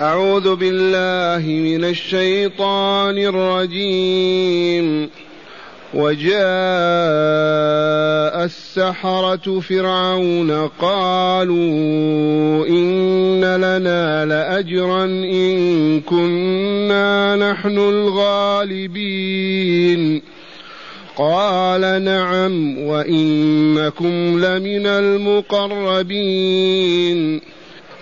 أعوذ بالله من الشيطان الرجيم. وجاء السحرة فرعون قالوا إن لنا لأجرا إن كنا نحن الغالبين. قال نعم وإنكم لمن المقربين.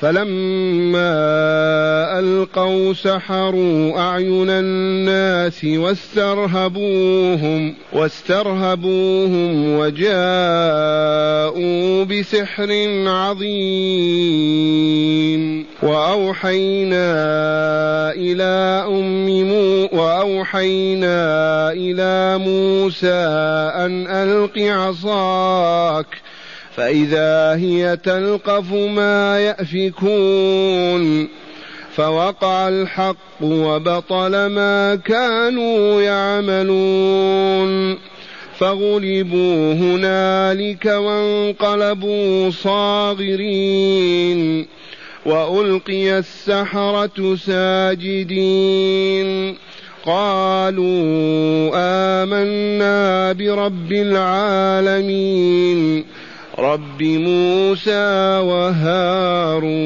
فلما ألقوا سحروا أعين الناس واسترهبوهم واسترهبوهم وجاءوا بسحر عظيم. وأوحينا إلى أم مو وأوحينا إلى موسى أن ألق عصاك فإذا هي تلقف ما يأفكون فوقع الحق وبطل ما كانوا يعملون فغلبوا هنالك وانقلبوا صاغرين وألقي السحرة ساجدين قالوا آمنا برب العالمين رب موسى وهارون.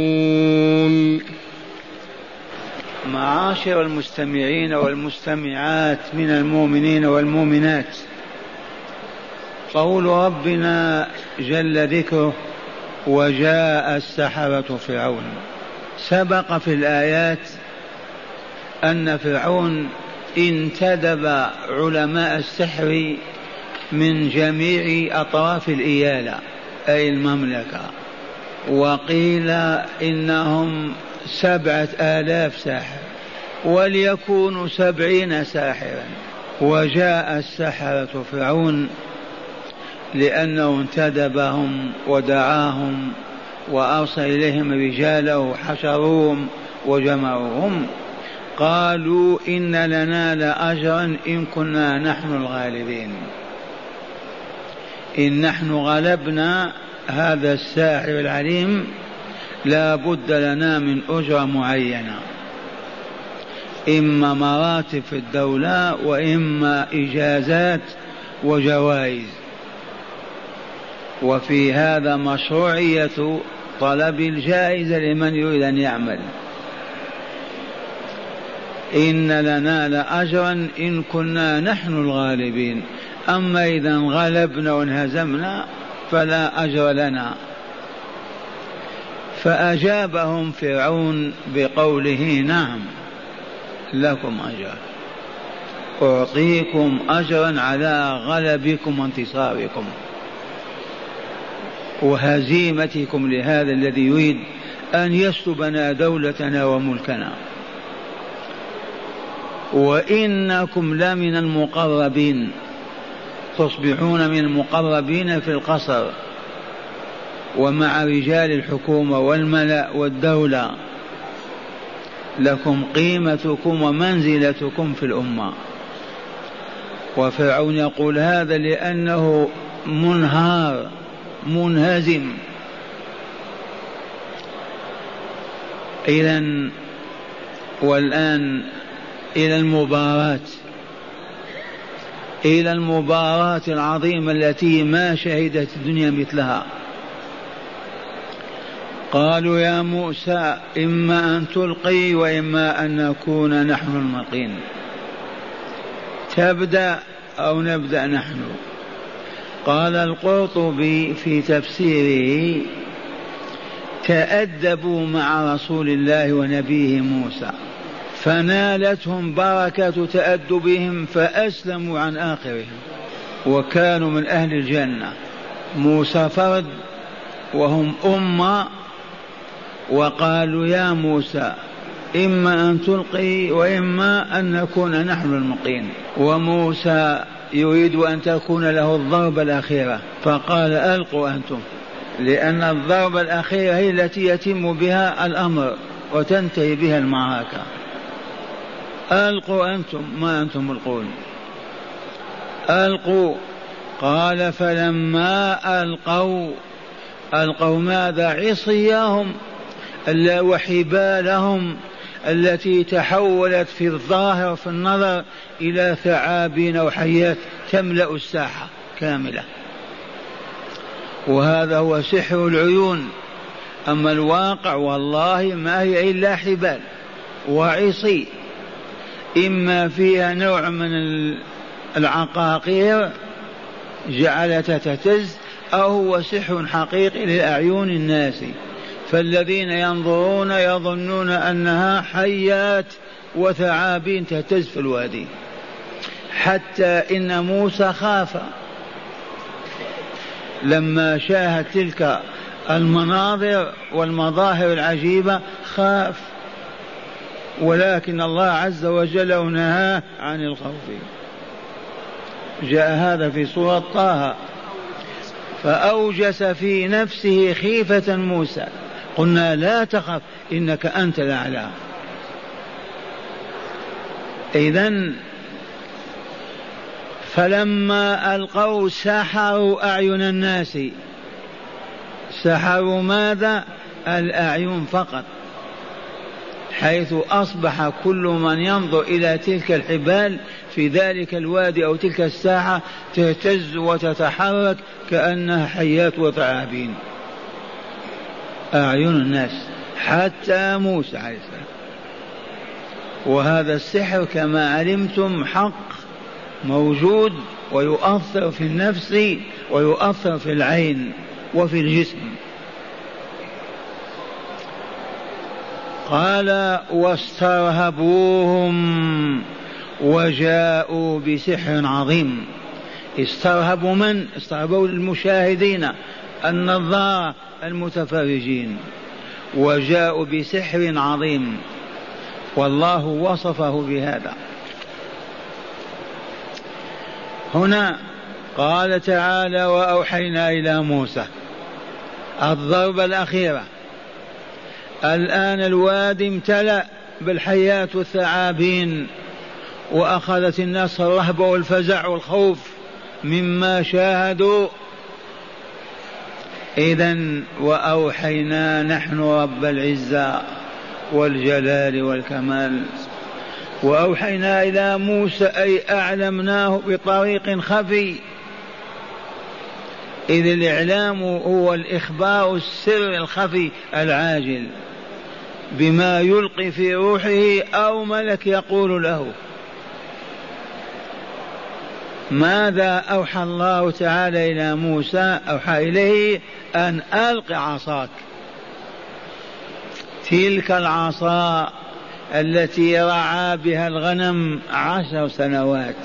معاشر المستمعين والمستمعات من المؤمنين والمؤمنات قول ربنا جل ذكره وجاء السحرة فرعون. سبق في الآيات أن فرعون انتدب علماء السحر من جميع أطراف الإيالة. أي المملكة. وقيل إنهم سبعة آلاف ساحر وليكونوا سبعين ساحرا. وجاء السحرة فرعون لأنه انتدبهم ودعاهم وأرسل إليهم رجاله حشروهم وجمعوهم. قالوا إن لنا لأجرا إن كنا نحن الغالبين. إن نحن غلبنا هذا الساحر العليم لا بد لنا من أجرة معينة. إما مراتب في الدولة وإما إجازات وجوائز. وفي هذا مشروعية طلب الجائزة لمن يريد أن يعمل. إن لنا لأجرا إن كنا نحن الغالبين. أما إذا انغلبنا وانهزمنا فلا أجر لنا. فأجابهم فرعون بقوله نعم لكم أجر. أعطيكم أجرا على غلبكم وانتصاركم وهزيمتكم لهذا الذي يريد أن يسلبنا دولتنا وملكنا. وإنكم لمن المقربين. تصبحون من المقربين في القصر ومع رجال الحكومة والملأ والدولة. لكم قيمتكم ومنزلتكم في الأمة. وفرعون يقول هذا لأنه منهار منهزم. إذا والآن إلى المباراة. إلى المباراة العظيمة التي ما شهدت الدنيا مثلها. قالوا يا موسى إما أن تلقي وإما أن نكون نحن الملقين تبدأ أو نبدأ نحن؟ قال القرطبي في تفسيره تأدبوا مع رسول الله ونبيه موسى. فنالتهم بركة تأدبهم فأسلموا عن آخرهم. وكانوا من أهل الجنة موسى فرد وهم أمة وقالوا يا موسى إما أن تلقي وإما أن نكون نحن المقين وموسى يريد أن تكون له الضربة الأخيرة فقال ألقوا أنتم لأن الضربة الأخيرة هي التي يتم بها الأمر وتنتهي بها المعركة. ألقوا أنتم ما أنتم ملقون؟ ألقوا. قال فلما ألقوا ألقوا ماذا؟ عصيهم وحبالهم التي تحولت في الظاهر في النظر إلى ثعابين أو حيات تملأ الساحة كاملة. وهذا هو سحر العيون. أما الواقع والله ما هي إلا حبال وعصي. إما فيها نوع من العقاقير جعلتها تهتز أو هو سحر حقيقي لأعين الناس. فالذين ينظرون يظنون أنها حيات وثعابين تهتز في الوادي. حتى إن موسى خاف. لما شاهد تلك المناظر والمظاهر العجيبة خاف. ولكن الله عز وجل نهاه عن الخوف. جاء هذا في سورة طه. فأوجس في نفسه خيفة موسى. قلنا لا تخف إنك أنت الأعلى. إذا فلما ألقوا سحروا أعين الناس. سحروا ماذا؟ الأعين فقط. حيث أصبح كل من ينظر إلى تلك الحبال في ذلك الوادي أو تلك الساحة تهتز وتتحرك كأنها حيات وثعابين أعين الناس حتى موسى عليه السلام. وهذا السحر كما علمتم حق موجود ويؤثر في النفس ويؤثر في العين وفي الجسم. قال واسترهبوهم وجاءوا بسحر عظيم. استرهبوا من؟ استرهبوا المشاهدين النظار المتفرجين. وجاءوا بسحر عظيم. والله وصفه بهذا. هنا قال تعالى وأوحينا إلى موسى الضربه الأخيرة. الآن الوادي امتلأ بالحيات والثعابين وأخذت الناس الرهبه والفزع والخوف مما شاهدوا. إذا وأوحينا نحن رب العزة والجلال والكمال. وأوحينا إلى موسى أي أعلمناه بطريق خفي. إذ الإعلام هو الإخبار السر الخفي العاجل. بما يلقي في روحه أو ملك يقول له. ماذا أوحى الله تعالى إلى موسى أوحى إليه أن ألق عصاك؟ تلك العصا التي رعى بها الغنم عشر سنوات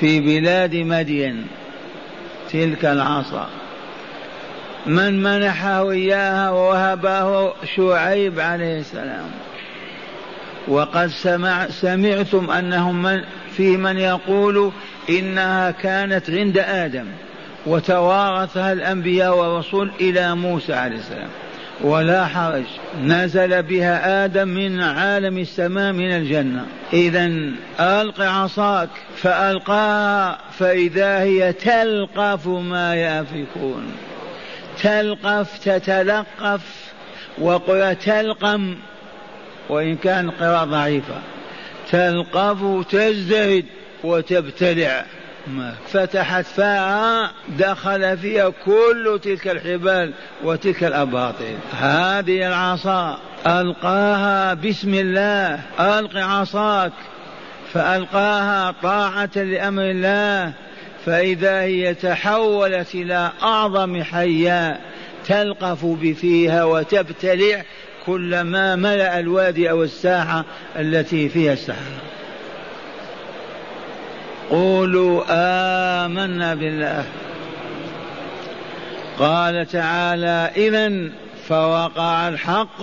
في بلاد مدين. تلك العصا. من منحه إياها ووهبه شعيب عليه السلام. وقد سمع سمعتم أنهم من في من يقول إنها كانت عند آدم وتوارثها الأنبياء والرسل إلى موسى عليه السلام. ولا حرج نزل بها آدم من عالم السماء من الجنة. إذا ألق عصاك فألقاها فإذا هي تلقف ما يأفكون. تلقف تتلقف وقل تلقم وإن كان قراءة ضعيفة. تلقف تزدهد وتبتلع فتحت فاها دخل فيها كل تلك الحبال وتلك الأباطيل. هذه العصا ألقاها بسم الله ألق عصاك. فألقاها طاعة لأمر الله. فإذا هي تحولت إلى أعظم حياة تلقف بفيها وتبتلع كلما ملأ الوادي أو الساحة التي فيها السحرة قولوا آمنا بالله. قال تعالى إذا فوقع الحق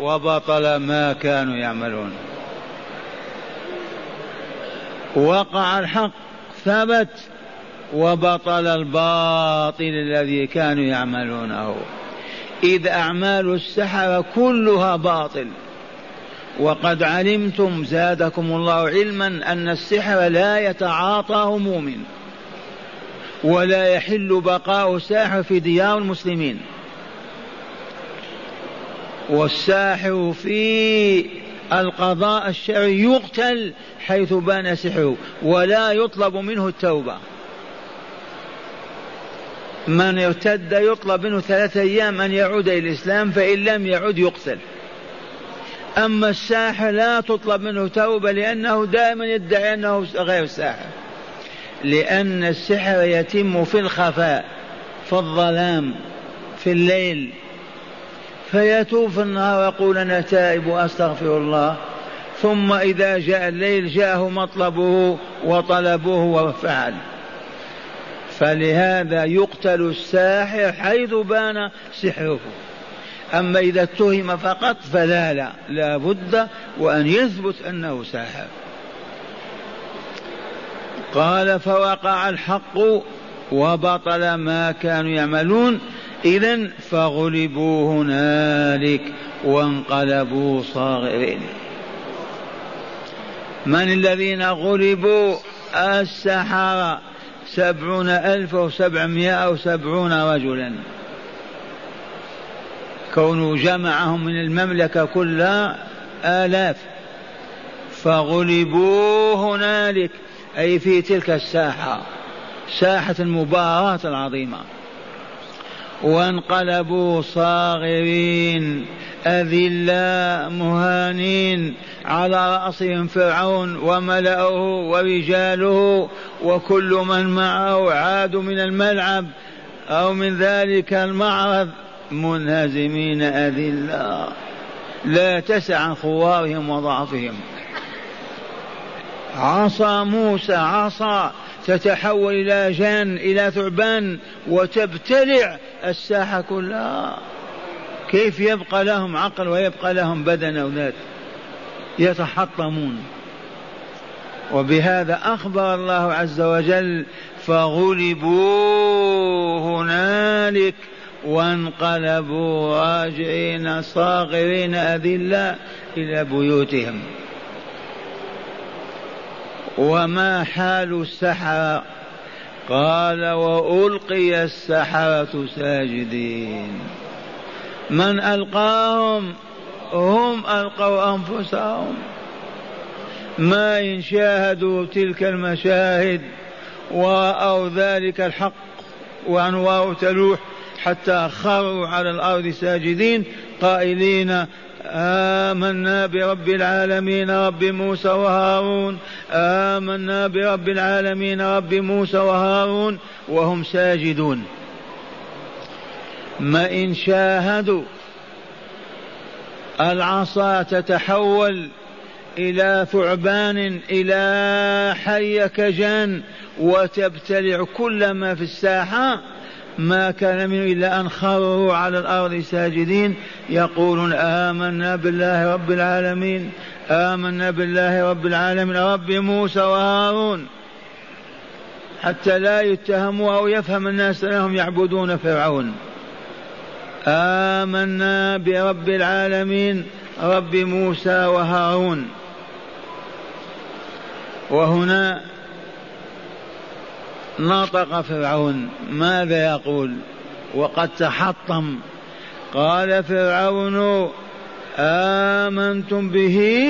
وبطل ما كانوا يعملون. وقع الحق ثبت وبطل الباطل الذي كانوا يعملونه. إذ أعمال السحرة كلها باطل. وقد علمتم زادكم الله علما أن السحر لا يتعاطاه مؤمن. ولا يحل بقاء ساحر في ديار المسلمين. والساحر في القضاء الشرعي يقتل حيث بان سحره ولا يطلب منه التوبة. من ارتد يطلب منه ثلاثة أيام أن يعود إلى الإسلام فإن لم يعد يقتل. أما الساحر لا تطلب منه توبة لأنه دائما يدعي أنه غير ساحر. لأن السحر يتم في الخفاء في الظلام في الليل. فيتوب في النهار ويقول أنا تائب وأستغفر الله. ثم إذا جاء الليل جاءه مطلبه وطلبوه وفعل فلهذا يقتل الساحر حيث بان سحره. أما إذا اتهم فقط فلا لا لا بد وأن يثبت أنه ساحر. قال فوقع الحق وبطل ما كانوا يعملون إذا فغلبوا هنالك وانقلبوا صاغرين. من الذين غلبوا؟ السحرة. سبعون ألف وسبعمائة وسبعون رجلا. كونوا جمعهم من المملكة كلها آلاف. فغلبوا هنالك. أي في تلك الساحة. ساحة المباراة العظيمة. وانقلبوا صاغرين. أذلا مهانين على رأسهم فرعون وملأه ورجاله وكل من معه عادوا من الملعب أو من ذلك المعرض منهزمين أذلا لا تسع عن خوارهم وضعفهم. عصا موسى عصا تتحول إلى جان إلى ثعبان وتبتلع الساحة كلها. كيف يبقى لهم عقل ويبقى لهم بدن أو ذات؟ يتحطمون. وبهذا أخبر الله عز وجل فغلبوا هنالك وانقلبوا راجعين صاغرين أذلا إلى بيوتهم. وما حال السحرة؟ قال وألقي السحرة ساجدين. من ألقاهم هم ألقوا أنفسهم. ما إن شاهدوا تلك المشاهد ورأوا ذلك الحق وأنوار تلوح حتى خروا على الأرض ساجدين قائلين آمنا برب العالمين رب موسى وهارون. آمنا برب العالمين رب موسى وهارون وهم ساجدون. ما إن شاهدوا. العصا تتحول إلى ثعبان إلى حي كجان وتبتلع كل ما في الساحة. ما كان منه إلا أن خروا على الأرض ساجدين يقولون آمنا بالله رب العالمين آمنا بالله رب العالمين رب موسى وهارون. حتى لا يتهموا أو يفهم الناس أنهم يعبدون فرعون. آمنا برب العالمين رب موسى وهارون. وهنا نطق فرعون ماذا يقول؟ وقد تحطم. قال فرعون آمنتم به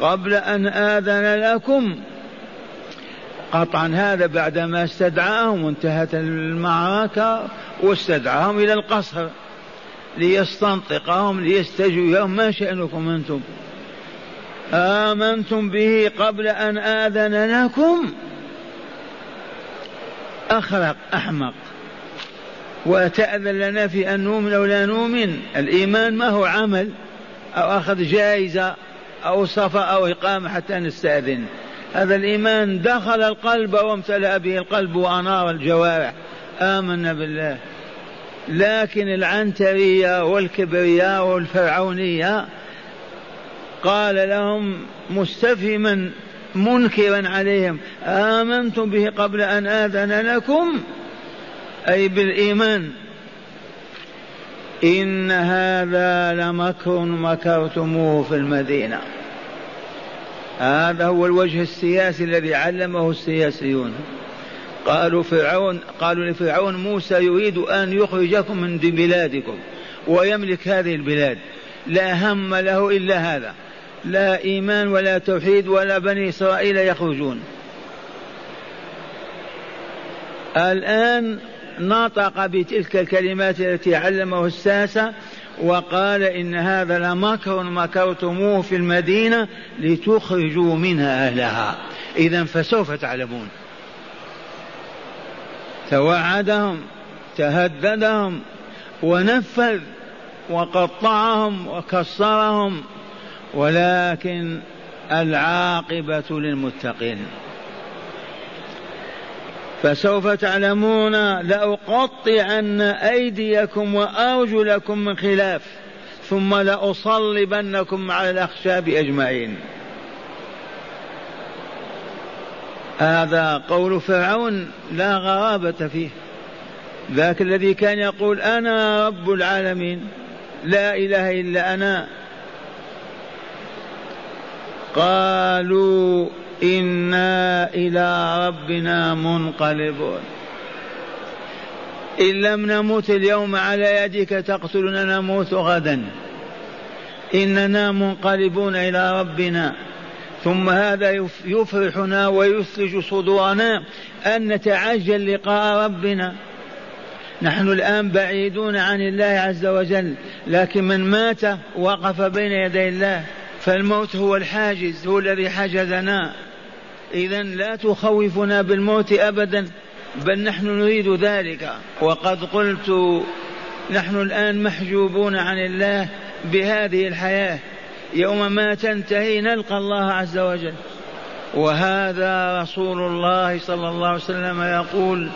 قبل أن آذن لكم. قطعا هذا بعدما استدعاهم وانتهت المعركة. واستدعاهم إلى القصر ليستنطقهم ليستجيبهم ما شأنكم أنتم؟ آمنتم به قبل أن آذن لكم أخرق أحمق. وتأذن لنا في أن نؤمن أو لا نؤمن. الإيمان ما هو عمل أو أخذ جائزة أو صفا أو إقامة حتى نستأذن. هذا الإيمان دخل القلب وامتلأ به القلب وأنار الجوارح. آمنا بالله. لكن العنترية والكبرياء والفرعونية قال لهم مستفهما منكرا عليهم آمنتم به قبل أن آذن لكم؟ أي بالإيمان. إن هذا لمكر مكرتموه في المدينة. هذا هو الوجه السياسي الذي علمه السياسيون. قالوا فرعون قالوا لفرعون موسى يريد أن يخرجكم من بلادكم ويملك هذه البلاد. لا هم له إلا هذا. لا إيمان ولا توحيد ولا بني إسرائيل يخرجون. الآن نطق بتلك الكلمات التي علمه الساسة وقال إن هذا لمكر مكرتموه في المدينة لتخرجوا منها أهلها. إذا فسوف تعلمون. توعدهم تهددهم ونفذ وقطعهم وكسرهم ولكن العاقبة للمتقين. فسوف تعلمون لأقطعن أيديكم وأرجلكم من خلاف ثم لأصلبنكم على الأخشاب أجمعين. هذا قول فرعون لا غرابة فيه. ذاك الذي كان يقول أنا رب العالمين لا إله إلا أنا. قالوا إنا إلى ربنا منقلبون. إن لم نمت اليوم على يدك تقتلنا نموت غدا. إننا منقلبون إلى ربنا. ثم هذا يفرحنا ويثلج صدورنا أن نتعجل لقاء ربنا. نحن الآن بعيدون عن الله عز وجل لكن من مات وقف بين يدي الله فالموت هو الحاجز هو الذي حجزنا إذا لا تخوفنا بالموت أبدا بل نحن نريد ذلك. وقد قلت نحن الآن محجوبون عن الله بهذه الحياة. يوم ما تنتهي نلقى الله عز وجل. وهذا رسول الله صلى الله عليه وسلم يقول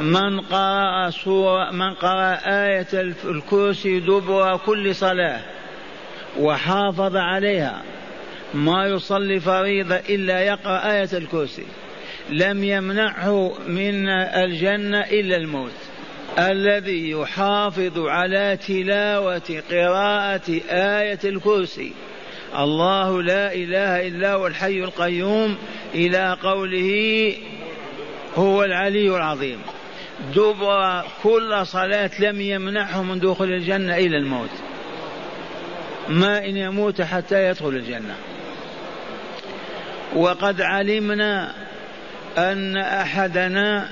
من قرأ سورة من قرأ آية الكرسي دبر كل صلاة وحافظ عليها ما يصلي فريضة إلا يقرأ آية الكرسي لم يمنعه من الجنة إلا الموت. الذي يحافظ على تلاوة قراءة آية الكرسي. الله لا إله إلا هو الحي القيوم. إلى قوله هو العلي العظيم. دبر كل صلاة لم يمنعه من دخول الجنة إلى الموت. ما إن يموت حتى يدخل الجنة. وقد علمنا أن أحدنا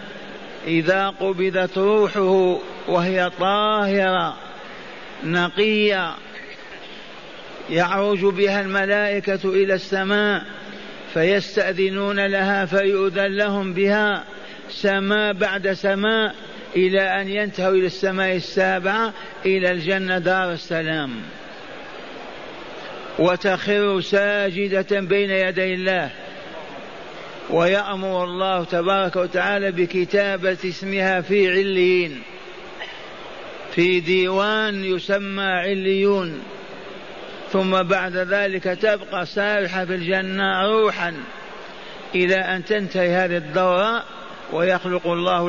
إذا قبضت روحه وهي طاهرة نقية يعرج بها الملائكة إلى السماء فيستأذنون لها فيؤذن لهم بها سماء بعد سماء إلى أن ينتهوا إلى السماء السابعة إلى الجنة دار السلام. وتخر ساجدة بين يدي الله. ويأمر الله تبارك وتعالى بكتابة اسمها في عليين. في ديوان يسمى عليون. ثم بعد ذلك تبقى سارحة في الجنة روحا. إلى أن تنتهي هذه الدورة ويخلق الله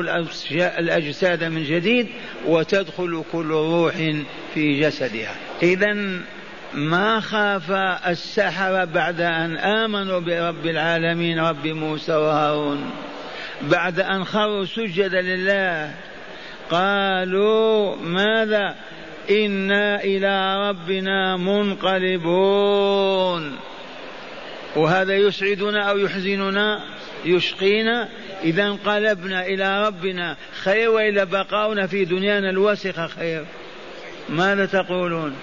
الأجساد من جديد وتدخل كل روح في جسدها. إذا ما خاف السحرة بعد أن آمنوا برب العالمين رب موسى وهارون. بعد أن خروا سجدا لله قالوا ماذا؟ إنا إلى ربنا منقلبون. وهذا يسعدنا أو يحزننا؟ يشقينا. إذا انقلبنا إلى ربنا. خير وإلى بقاؤنا في دنيانا الوسخة خير. ماذا تقولون؟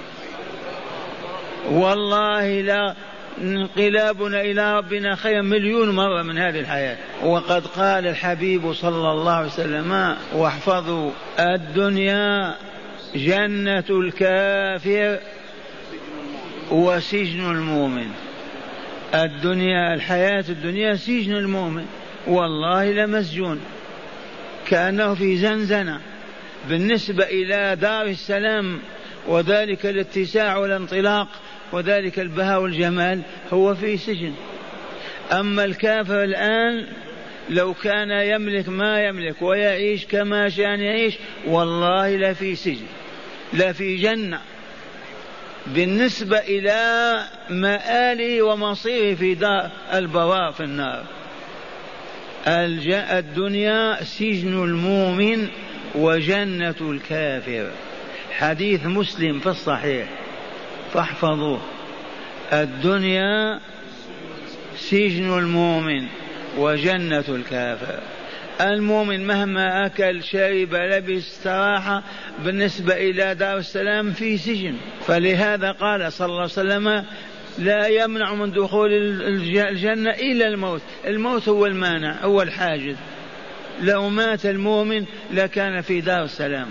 والله لا انقلابنا إلى ربنا خير مليون مرة من هذه الحياة. وقد قال الحبيب صلى الله عليه وسلم واحفظوا الدنيا جنة الكافر وسجن المؤمن. الدنيا الحياة الدنيا سجن المؤمن. والله لمسجون. كأنه في زنزنة. بالنسبة إلى دار السلام وذلك الاتساع والانطلاق وذلك البهاء والجمال هو في سجن. أما الكافر الآن لو كان يملك ما يملك ويعيش كما شاء يعيش والله لفي سجن لا في جنة. بالنسبة إلى مآله ومصيره في دار البواء في النار. الدنيا سجن المؤمن وجنة الكافر. حديث مسلم في الصحيح. فاحفظوه. الدنيا سجن المؤمن وجنة الكافر. المؤمن مهما أكل شرب لبس استراح بالنسبة إلى دار السلام في سجن. فلهذا قال صلى الله عليه وسلم لا يمنع من دخول الجنة إلا الموت. الموت هو المانع هو الحاجز. لو مات المؤمن لكان في دار السلام.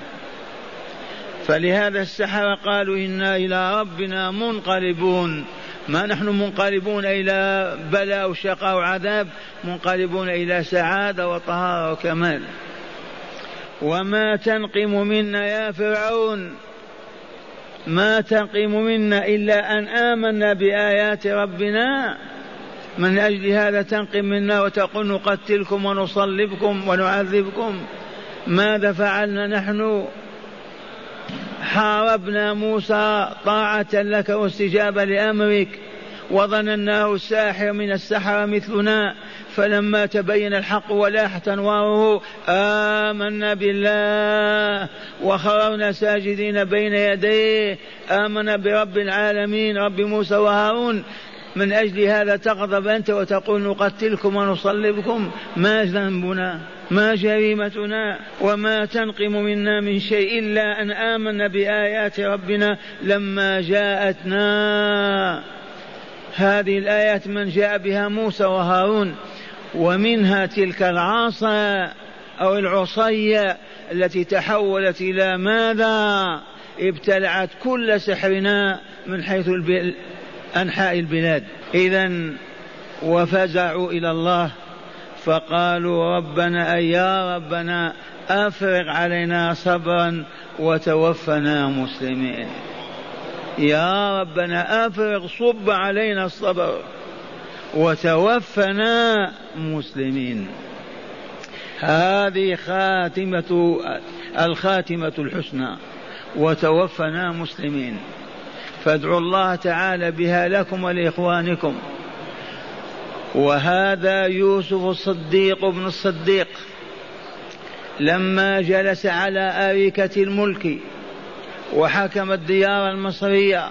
فلهذا السحرة قالوا إنا إلى ربنا منقلبون. ما نحن منقلبون إلى بلاء وشقاء وعذاب منقلبون إلى سعادة وطهارة وكمال. وما تنقم منا يا فرعون. ما تنقم منا إلا أن آمنا بآيات ربنا. من أجل هذا تنقم منا وتقول نقتلكم ونصلبكم ونعذبكم. ماذا فعلنا نحن؟ حاربنا موسى طاعة لك واستجابة لأمرك. وظنناه ساحر من السحرة مثلنا. فلما تبين الحق ولاحت أنواره آمنا بالله. وخررنا ساجدين بين يديه. آمنا برب العالمين رب موسى وهارون. من أجل هذا تغضب أنت وتقول نقتلكم ونصلبكم. ما ذنبنا؟ ما جريمتنا وما تنقم منا من شيء إلا أن آمنا بآيات ربنا لما جاءتنا. هذه الآيات من جاء بها موسى وهارون ومنها تلك العصا أو العصية التي تحولت إلى ماذا؟ ابتلعت كل سحرنا من حيث أنحاء البلاد. إذا وفزعوا إلى الله. فقالوا ربنا أي يا ربنا أفرغ علينا صبرا وتوفنا مسلمين. يا ربنا أفرغ صب علينا الصبر وتوفنا مسلمين. هذه خاتمة الخاتمة الحسنى وتوفنا مسلمين. فادعوا الله تعالى بها لكم ولإخوانكم. وهذا يوسف الصديق ابن الصديق لما جلس على أريكة الملك وحكم الديار المصرية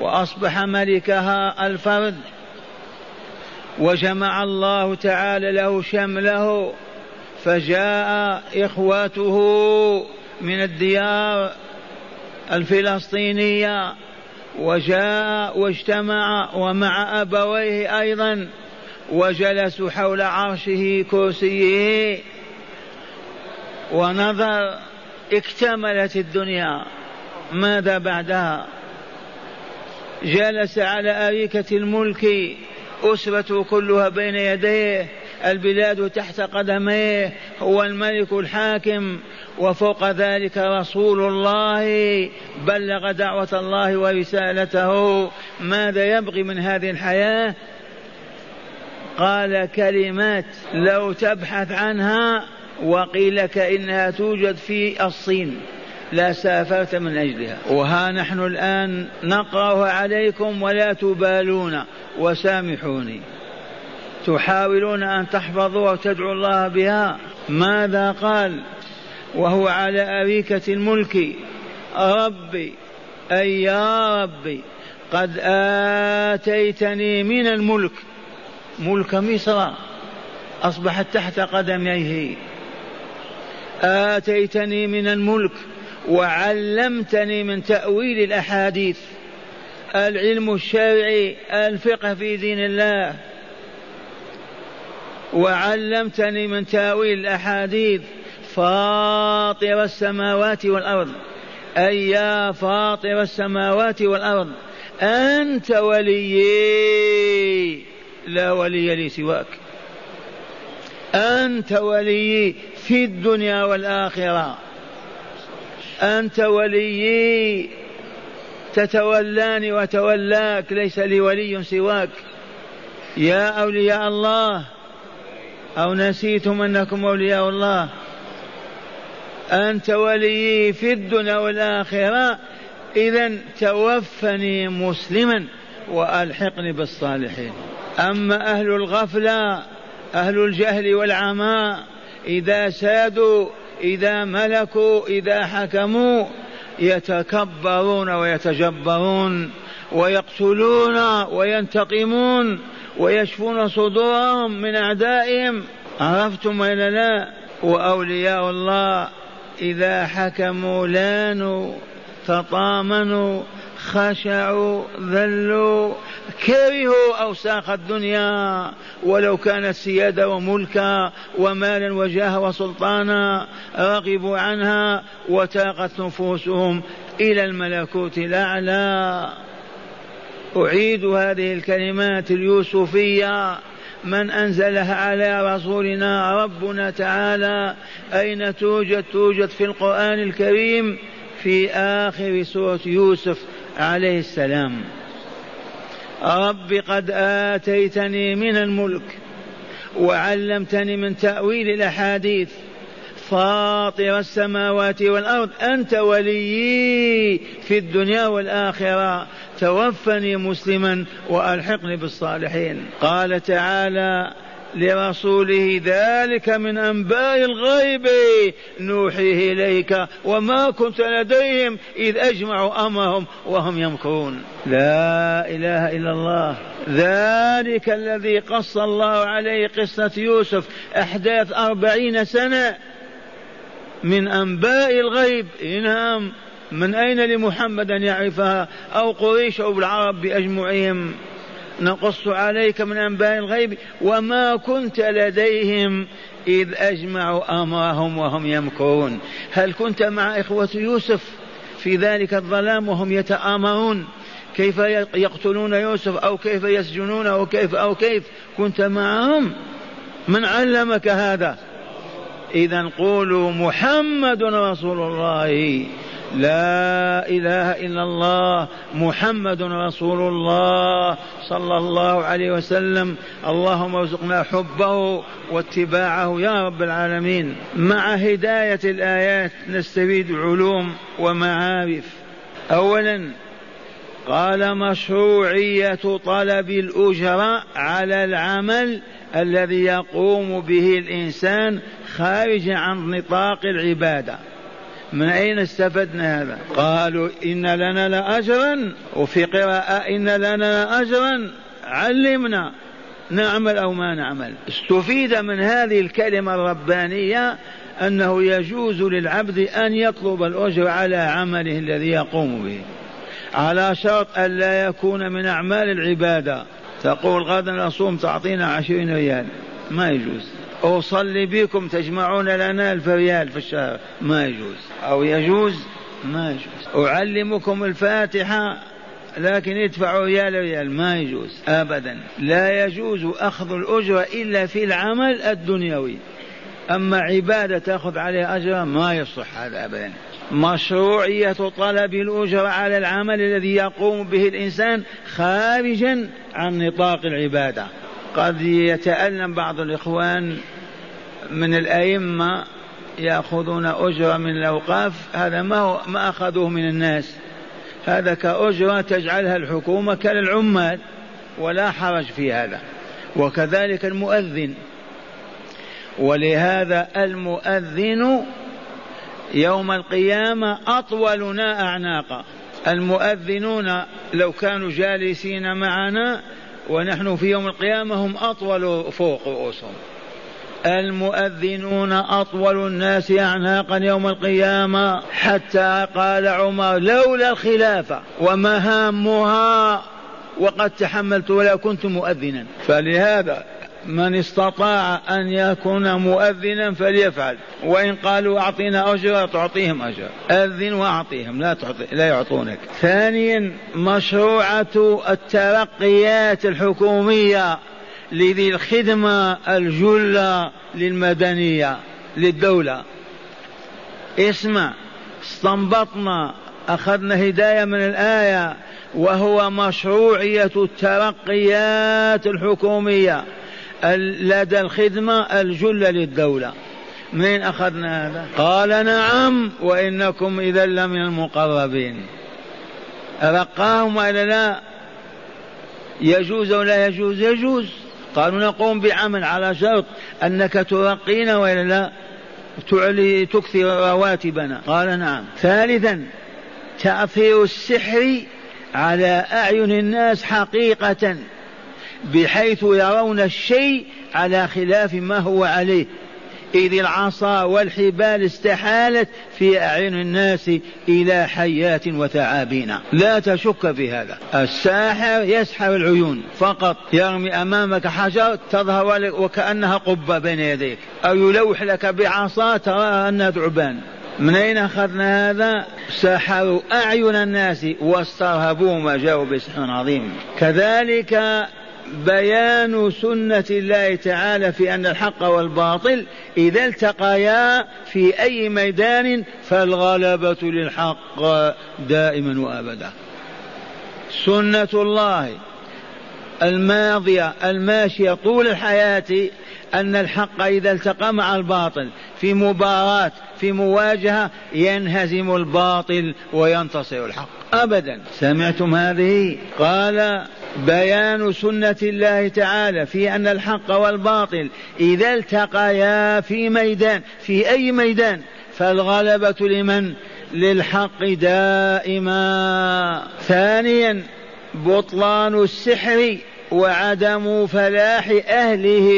وأصبح ملكها الفرد وجمع الله تعالى له شمله فجاء إخوته من الديار الفلسطينية وجاء واجتمع ومع أبويه أيضا وجلسوا حول عرشه كرسيه. ونظر اكتملت الدنيا. ماذا بعدها؟ جلس على أريكة الملك أسرته كلها بين يديه البلاد تحت قدميه هو الملك الحاكم. وفوق ذلك رسول الله بلغ دعوة الله ورسالته. ماذا يبغي من هذه الحياة؟ قال كلمات لو تبحث عنها وقيل لك إنها توجد في الصين لا سافرت من أجلها. وها نحن الآن نقرأها عليكم ولا تبالون وسامحوني. تحاولون أن تحفظوا وتدعوا الله بها؟ ماذا قال؟ وهو على أريكة الملك ربي أي يا ربي قد آتيتني من الملك. ملك مصر أصبحت تحت قدميه. آتيتني من الملك وعلمتني من تأويل الأحاديث. العلم الشرعي الفقه في دين الله. وعلمتني من تأويل الأحاديث. فاطر السماوات والأرض. أي يا فاطر السماوات والأرض. أنت وليي. لا ولي لي سواك. أنت وليي في الدنيا والآخرة. أنت وليي تتولاني وتولاك ليس لي ولي سواك. يا أولياء الله أو نسيتم أنكم أولياء الله. أنت وليي في الدنيا والآخرة إذا توفني مسلما وألحقني بالصالحين. أما أهل الغفلة أهل الجهل والعماء إذا سادوا إذا ملكوا إذا حكموا يتكبرون ويتجبرون ويقتلون وينتقمون ويشفون صدورهم من أعدائهم. عرفتم ولا لا؟ وأولياء الله إذا حكموا لانوا تطامنوا خشعوا ذلوا كرهوا أوساخ الدنيا. ولو كانت سيادة وملكا ومالا وجاه وسلطانا رغبوا عنها وتاقت نفوسهم إلى الملكوت الأعلى. أعيد هذه الكلمات اليوسفية. من أنزلها على رسولنا ربنا تعالى أين توجد؟ توجد في القرآن الكريم في آخر سورة يوسف. عليه السلام. رب قد آتيتني من الملك وعلمتني من تأويل الأحاديث. فاطر السماوات والأرض أنت وليي في الدنيا والآخرة. توفني مسلما وألحقني بالصالحين. قال تعالى لرسوله ذلك من أنباء الغيب. نوحيه إليك وما كنت لديهم إذ أجمعوا أمرهم وهم يمكرون. لا إله إلا الله. ذلك الذي قص الله عليه قصة يوسف. أحداث أربعين سنة من أنباء الغيب. نعم. من أين لمحمد أن يعرفها؟ أو قريش أو العرب بأجمعهم. نقص عليك من أنباء الغيب وما كنت لديهم إذ أجمعوا أمرهم وهم يمكرون. هل كنت مع إخوة يوسف؟ في ذلك الظلام وهم يتآمرون. كيف يقتلون يوسف أو كيف يسجنونه أو كيف أو كيف؟ كنت معهم. من علمك هذا؟ إذا قولوا محمد رسول الله. لا إله إلا الله محمد رسول الله صلى الله عليه وسلم. اللهم ارزقنا حبه واتباعه يا رب العالمين. مع هداية الآيات نستفيد علوم ومعارف اولا قال مشروعية طلب الأجرة على العمل الذي يقوم به الإنسان خارج عن نطاق العبادة. من أين استفدنا هذا؟ قالوا إن لنا لأجرا وفي قراءة إن لنا لأجرا. علمنا نعمل أو ما نعمل. استفيد من هذه الكلمة الربانية أنه يجوز للعبد أن يطلب الأجر على عمله الذي يقوم به. على شرط ألا يكون من أعمال العبادة. تقول غدا أصوم تعطينا عشرين ريال. ما يجوز. أصلي بكم تجمعون لنا ألف ريال في الشهر. ما يجوز. أو يجوز؟ ما يجوز. أعلمكم الفاتحة لكن ادفعوا ريال ريال. ما يجوز. أبدا. لا يجوز أخذ الأجرة إلا في العمل الدنيوي. أما عبادة تأخذ عليها أجرا ما يصح هذا أبدا. مشروعية طلب الأجرة على العمل الذي يقوم به الإنسان خارجا عن نطاق العبادة. قد يتألم بعض الإخوان من الأئمة يأخذون أجرة من الأوقاف هذا ما هو ما أخذوه من الناس. هذا كأجرة تجعلها الحكومة كالعمال ولا حرج في هذا. وكذلك المؤذن. ولهذا المؤذن يوم القيامة أطولنا أعناقا المؤذنون لو كانوا جالسين معنا ونحن في يوم القيامة هم أطول فوق رؤوسهم. المؤذنون أطول الناس أعناقا يوم القيامة. حتى قال عمر لولا الخلافة ومهامها وقد تحملت ولا كنت مؤذنا. فلهذا من استطاع أن يكون مؤذنا فليفعل. وإن قالوا أعطينا أجر تعطيهم أجر أذن وأعطيهم لا تعطي لا يعطونك. ثانيا مشروعة الترقيات الحكومية لذي الخدمة الجلة للمدنية للدولة. اسمع استنبطنا أخذنا هداية من الآية وهو مشروعية الترقيات الحكومية. لدى الخدمة الجلة للدولة. من أخذنا هذا؟ قال نعم وإنكم إذا لمن المقربين. رقاهم وإلا لا؟ يجوز أو لا يجوز؟ يجوز. قالوا نقوم بعمل على شرط أنك ترقينا وإلا لا؟ تعلي تكثر رواتبنا. قال نعم. ثالثا تأثير السحر على أعين الناس حقيقة. بحيث يرون الشيء على خلاف ما هو عليه. إذ العصا والحبال استحالت في أعين الناس إلى حيات وثعابين لا تشك في هذا. الساحر يسحر العيون. فقط يرمي أمامك حجر تظهر وكأنها قبة بين يديك. أو يلوح لك بعصا تراها أنها ثعبان من أين أخذنا هذا؟ سحروا أعين الناس واسترهبوهم وجاءوا بسحر عظيم. كذلك بيان سنة الله تعالى في أن الحق والباطل إذا التقيا في أي ميدان فالغلبة للحق دائما وأبدا. سنة الله الماضية الماشية طول الحياة أن الحق إذا التقى مع الباطل في مباراة في مواجهة ينهزم الباطل وينتصر الحق. أبدا. سمعتم هذه؟ قال بيان سنة الله تعالى في أن الحق والباطل إذا التقيا في ميدان في أي ميدان؟ فالغلبة لمن؟ للحق دائما. ثانيا بطلان السحر وعدم فلاح أهله.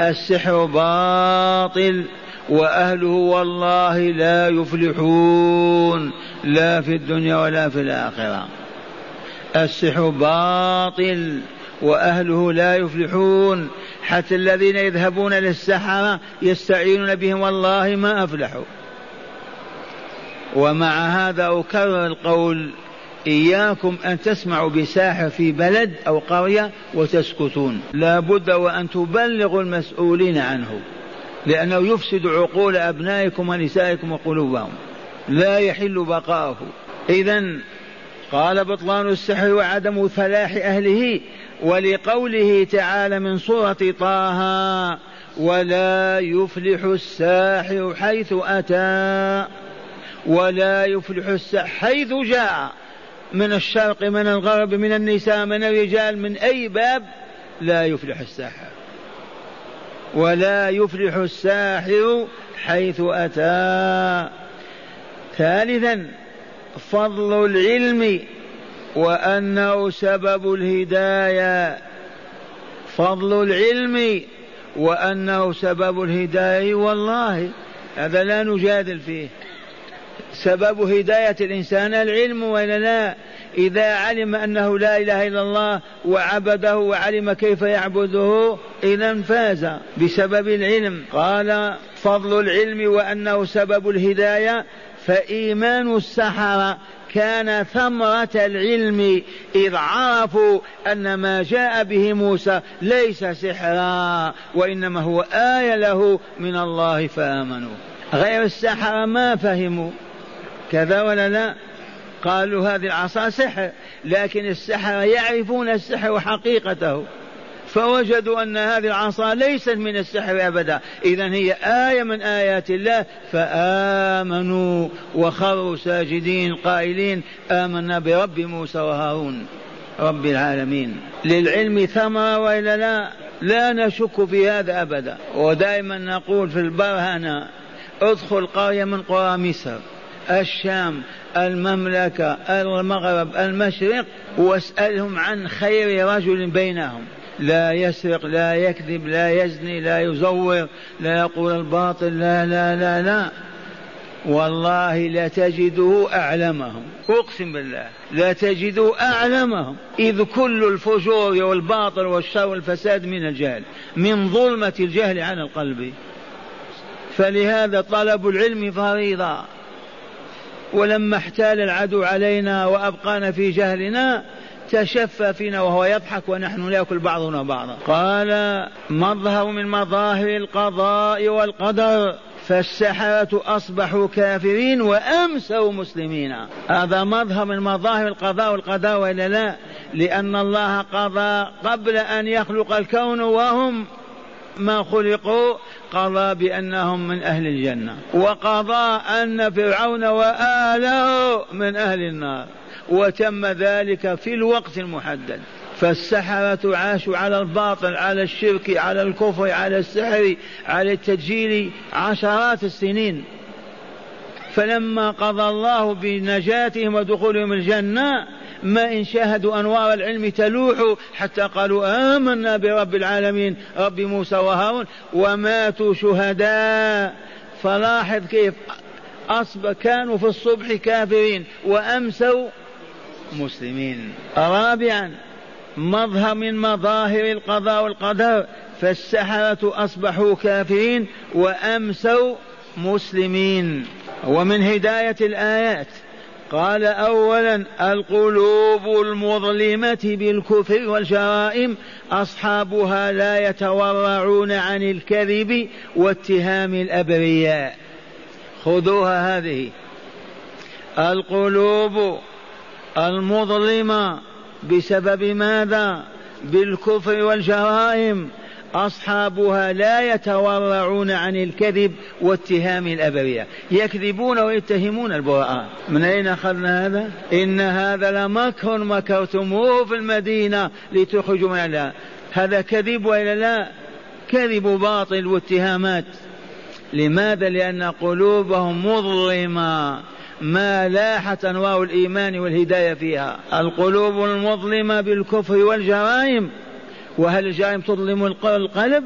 السحر باطل وأهله والله لا يفلحون لا في الدنيا ولا في الآخرة. السحر باطل وأهله لا يفلحون حتى الذين يذهبون للسحرة يستعينون بهم والله ما أفلحوا. ومع هذا أكرر القول إياكم أن تسمعوا بساحر في بلد أو قرية وتسكتون. لا بد وأن تبلغوا المسؤولين عنه لأنه يفسد عقول أبنائكم ونسائكم وقلوبهم. لا يحل بقاؤه. إذا قال بطلان السحر وعدم فلاح أهله ولقوله تعالى من سورة طه ولا يفلح الساحر حيث أتى ولا يفلح الساحر حيث جاء من الشرق من الغرب من النساء من الرجال من أي باب لا يفلح الساحر. ولا يفلح الساحر حيث أتى. ثالثا فضل العلم وأنه سبب الهداية. فضل العلم وأنه سبب الهداية والله هذا لا نجادل فيه. سبب هداية الإنسان العلم وإلا لا. إذا علم أنه لا إله إلا الله وعبده وعلم كيف يعبده إذا فاز بسبب العلم. قال فضل العلم وأنه سبب الهداية فإيمان السحرة كان ثمرة العلم إذ عرفوا أن ما جاء به موسى ليس سحرا وإنما هو آية له من الله فآمنوا. غير السحرة ما فهموا. كذا ولا لا؟ قالوا هذه العصا سحر لكن السحرة يعرفون السحر وحقيقته. فوجدوا أن هذه العصا ليست من السحر أبدا. إذا هي آية من آيات الله. فآمنوا وخروا ساجدين قائلين آمنا برب موسى وهارون. رب العالمين. للعلم ثمرة وإلا لا لا نشك في هذا أبدا. ودائما نقول في البرهنة ادخل قرية من قرى مصر. الشام المملكة المغرب المشرق واسألهم عن خير رجل بينهم. لا يسرق لا يكذب لا يزني لا يزور لا يقول الباطل لا لا لا لا. والله لتجده أعلمهم. أقسم بالله. لتجده أعلمهم. إذ كل الفجور والباطل والشر والفساد من الجهل من ظلمة الجهل عن القلب. فلهذا طلب العلم فريضة. ولما احتال العدو علينا وأبقانا في جهلنا تشفى فينا وهو يضحك ونحن نأكل بعضنا بعضا. قال مظهر من مظاهر القضاء والقدر فالسحرة أصبحوا كافرين وأمسوا مسلمين. هذا مظهر من مظاهر القضاء والقدر وإلا لا؟ لأن الله قضى قبل أن يخلق الكون وهم ما خلقوا قضى بأنهم من أهل الجنة. وقضى أن فرعون وآله من أهل النار. وتم ذلك في الوقت المحدد. فالسحرة عاشوا على الباطل على الشرك على الكفر على السحر على التدجيل عشرات السنين. فلما قضى الله بنجاتهم ودخولهم الجنة ما إن شاهدوا أنوار العلم تلوح حتى قالوا آمنا برب العالمين رب موسى وهارون وماتوا شهداء. فلاحظ كيف أصب كانوا في الصبح كافرين وأمسوا مسلمين. رابعا مظهر من مظاهر القضاء والقدر فالسحرة أصبحوا كافرين وأمسوا مسلمين. ومن هداية الآيات قال أولا القلوب المظلمة بالكفر والجرائم أصحابها لا يتورعون عن الكذب واتهام الأبرياء. خذوها هذه. القلوب المظلمة بسبب ماذا؟ بالكفر والجرائم. أصحابها لا يتورعون عن الكذب واتهام الأبرياء. يكذبون ويتهمون البراء من أين أخذنا هذا؟ إن هذا لمكر مكرتموه في المدينة لتخرجوا من هذا كذب وإلا لا؟ كذب باطل واتهامات. لماذا؟ لأن قلوبهم مظلمة. ما لاحت أنواع الإيمان والهداية فيها. القلوب المظلمة بالكفر والجرائم. وهل الجرائم تظلم القلب؟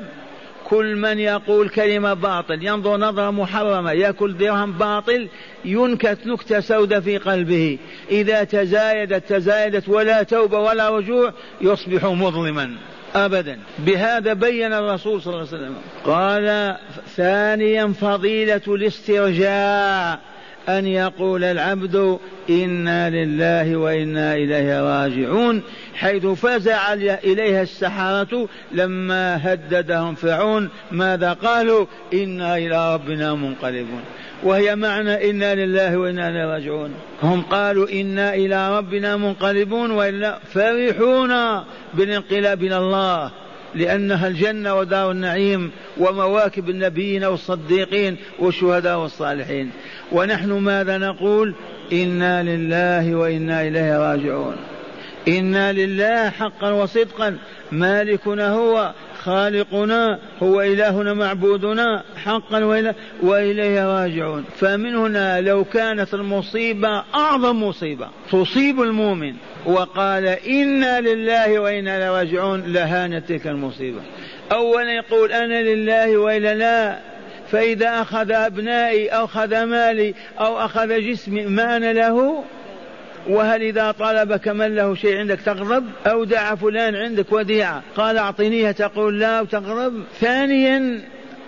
كل من يقول كلمة باطل ينظر نظرة محرمة يأكل درهم باطل ينكت نكتة سوداء في قلبه. إذا تزايدت تزايدت ولا توبة ولا رجوع يصبح مظلما. أبدا. بهذا بين الرسول صلى الله عليه وسلم. قال ثانيا فضيلة الاسترجاع أن يقول العبد إنا لله وإنا إليه راجعون حيث فزع إليها السحرة لما هددهم فرعون ماذا قالوا؟ إنا إلى ربنا منقلبون. وهي معنى إنا لله وإنا إليه راجعون. هم قالوا إنا إلى ربنا منقلبون وإلا فرحون بالانقلاب إلى الله لأنها الجنة ودار النعيم ومواكب النبيين والصديقين والشهداء والصالحين. ونحن ماذا نقول؟ إنا لله وإنا إليه راجعون. إنا لله حقا وصدقا. مالكنا هو خالقنا هو إلهنا معبودنا حقا وإليه راجعون. فمن هنا لو كانت المصيبة أعظم مصيبة تصيب المؤمن وقال إنا لله وإنا إليه راجعون لهانت تلك المصيبة. أولا يقول أنا لله وإلا لا. فإذا أخذ أبنائي أو أخذ مالي أو أخذ جسمي ما أنا له؟ وهل إذا طلبك من له شيء عندك تغضب؟ أو دعا فلان عندك وديعة. قال أعطنيها تقول لا وتغضب ثانيا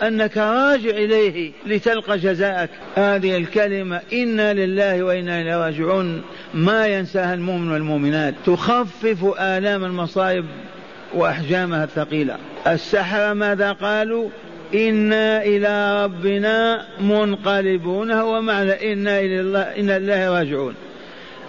أنك راجع إليه لتلقى جزاءك. هذه الكلمة إنا لله وإنا إليه راجعون. ما ينساها المؤمن والمؤمنات. تخفف آلام المصائب وأحجامها الثقيلة. السحرة ماذا قالوا؟ إنا إلى ربنا منقلبون هو معنى إنا إلى الله إنا الله راجعون.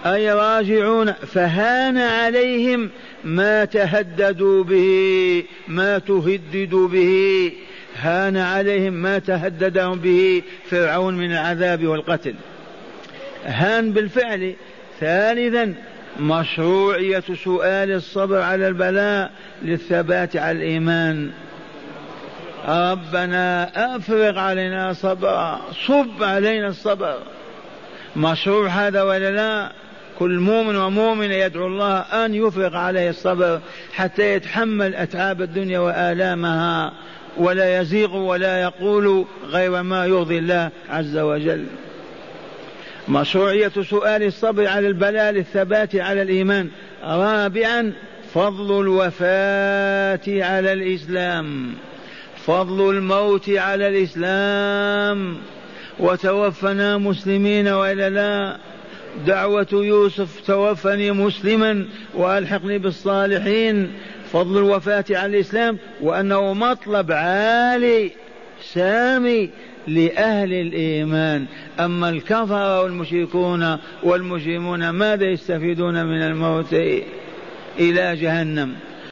أي راجعون. فهان عليهم ما تهددوا به ما تهددوا به. هان عليهم ما تهددهم به فرعون من العذاب والقتل. هان بالفعل. ثالثا مشروعية سؤال الصبر على البلاء للثبات على الإيمان. ربنا أفرغ علينا صبرا صب علينا الصبر. مشروع هذا ولا لا؟ كل مؤمن ومؤمن يدعو الله أن يفرغ عليه الصبر حتى يتحمل أتعاب الدنيا وآلامها ولا يزيغ ولا يقول غير ما يرضي الله عز وجل. مشروعية سؤال الصبر على البلاء للثبات على الإيمان. رابعا فضل الوفاة على الإسلام. فضل الموت على الإسلام. وتوفنا مسلمين وإلا لا. دعوة يوسف توفني مسلما وألحقني بالصالحين. فضل الوفاة على الإسلام وأنه مطلب عالي سامي لأهل الإيمان. أما الكفر والمشركون والمجرمون ماذا يستفيدون من الموت إلى جهنم؟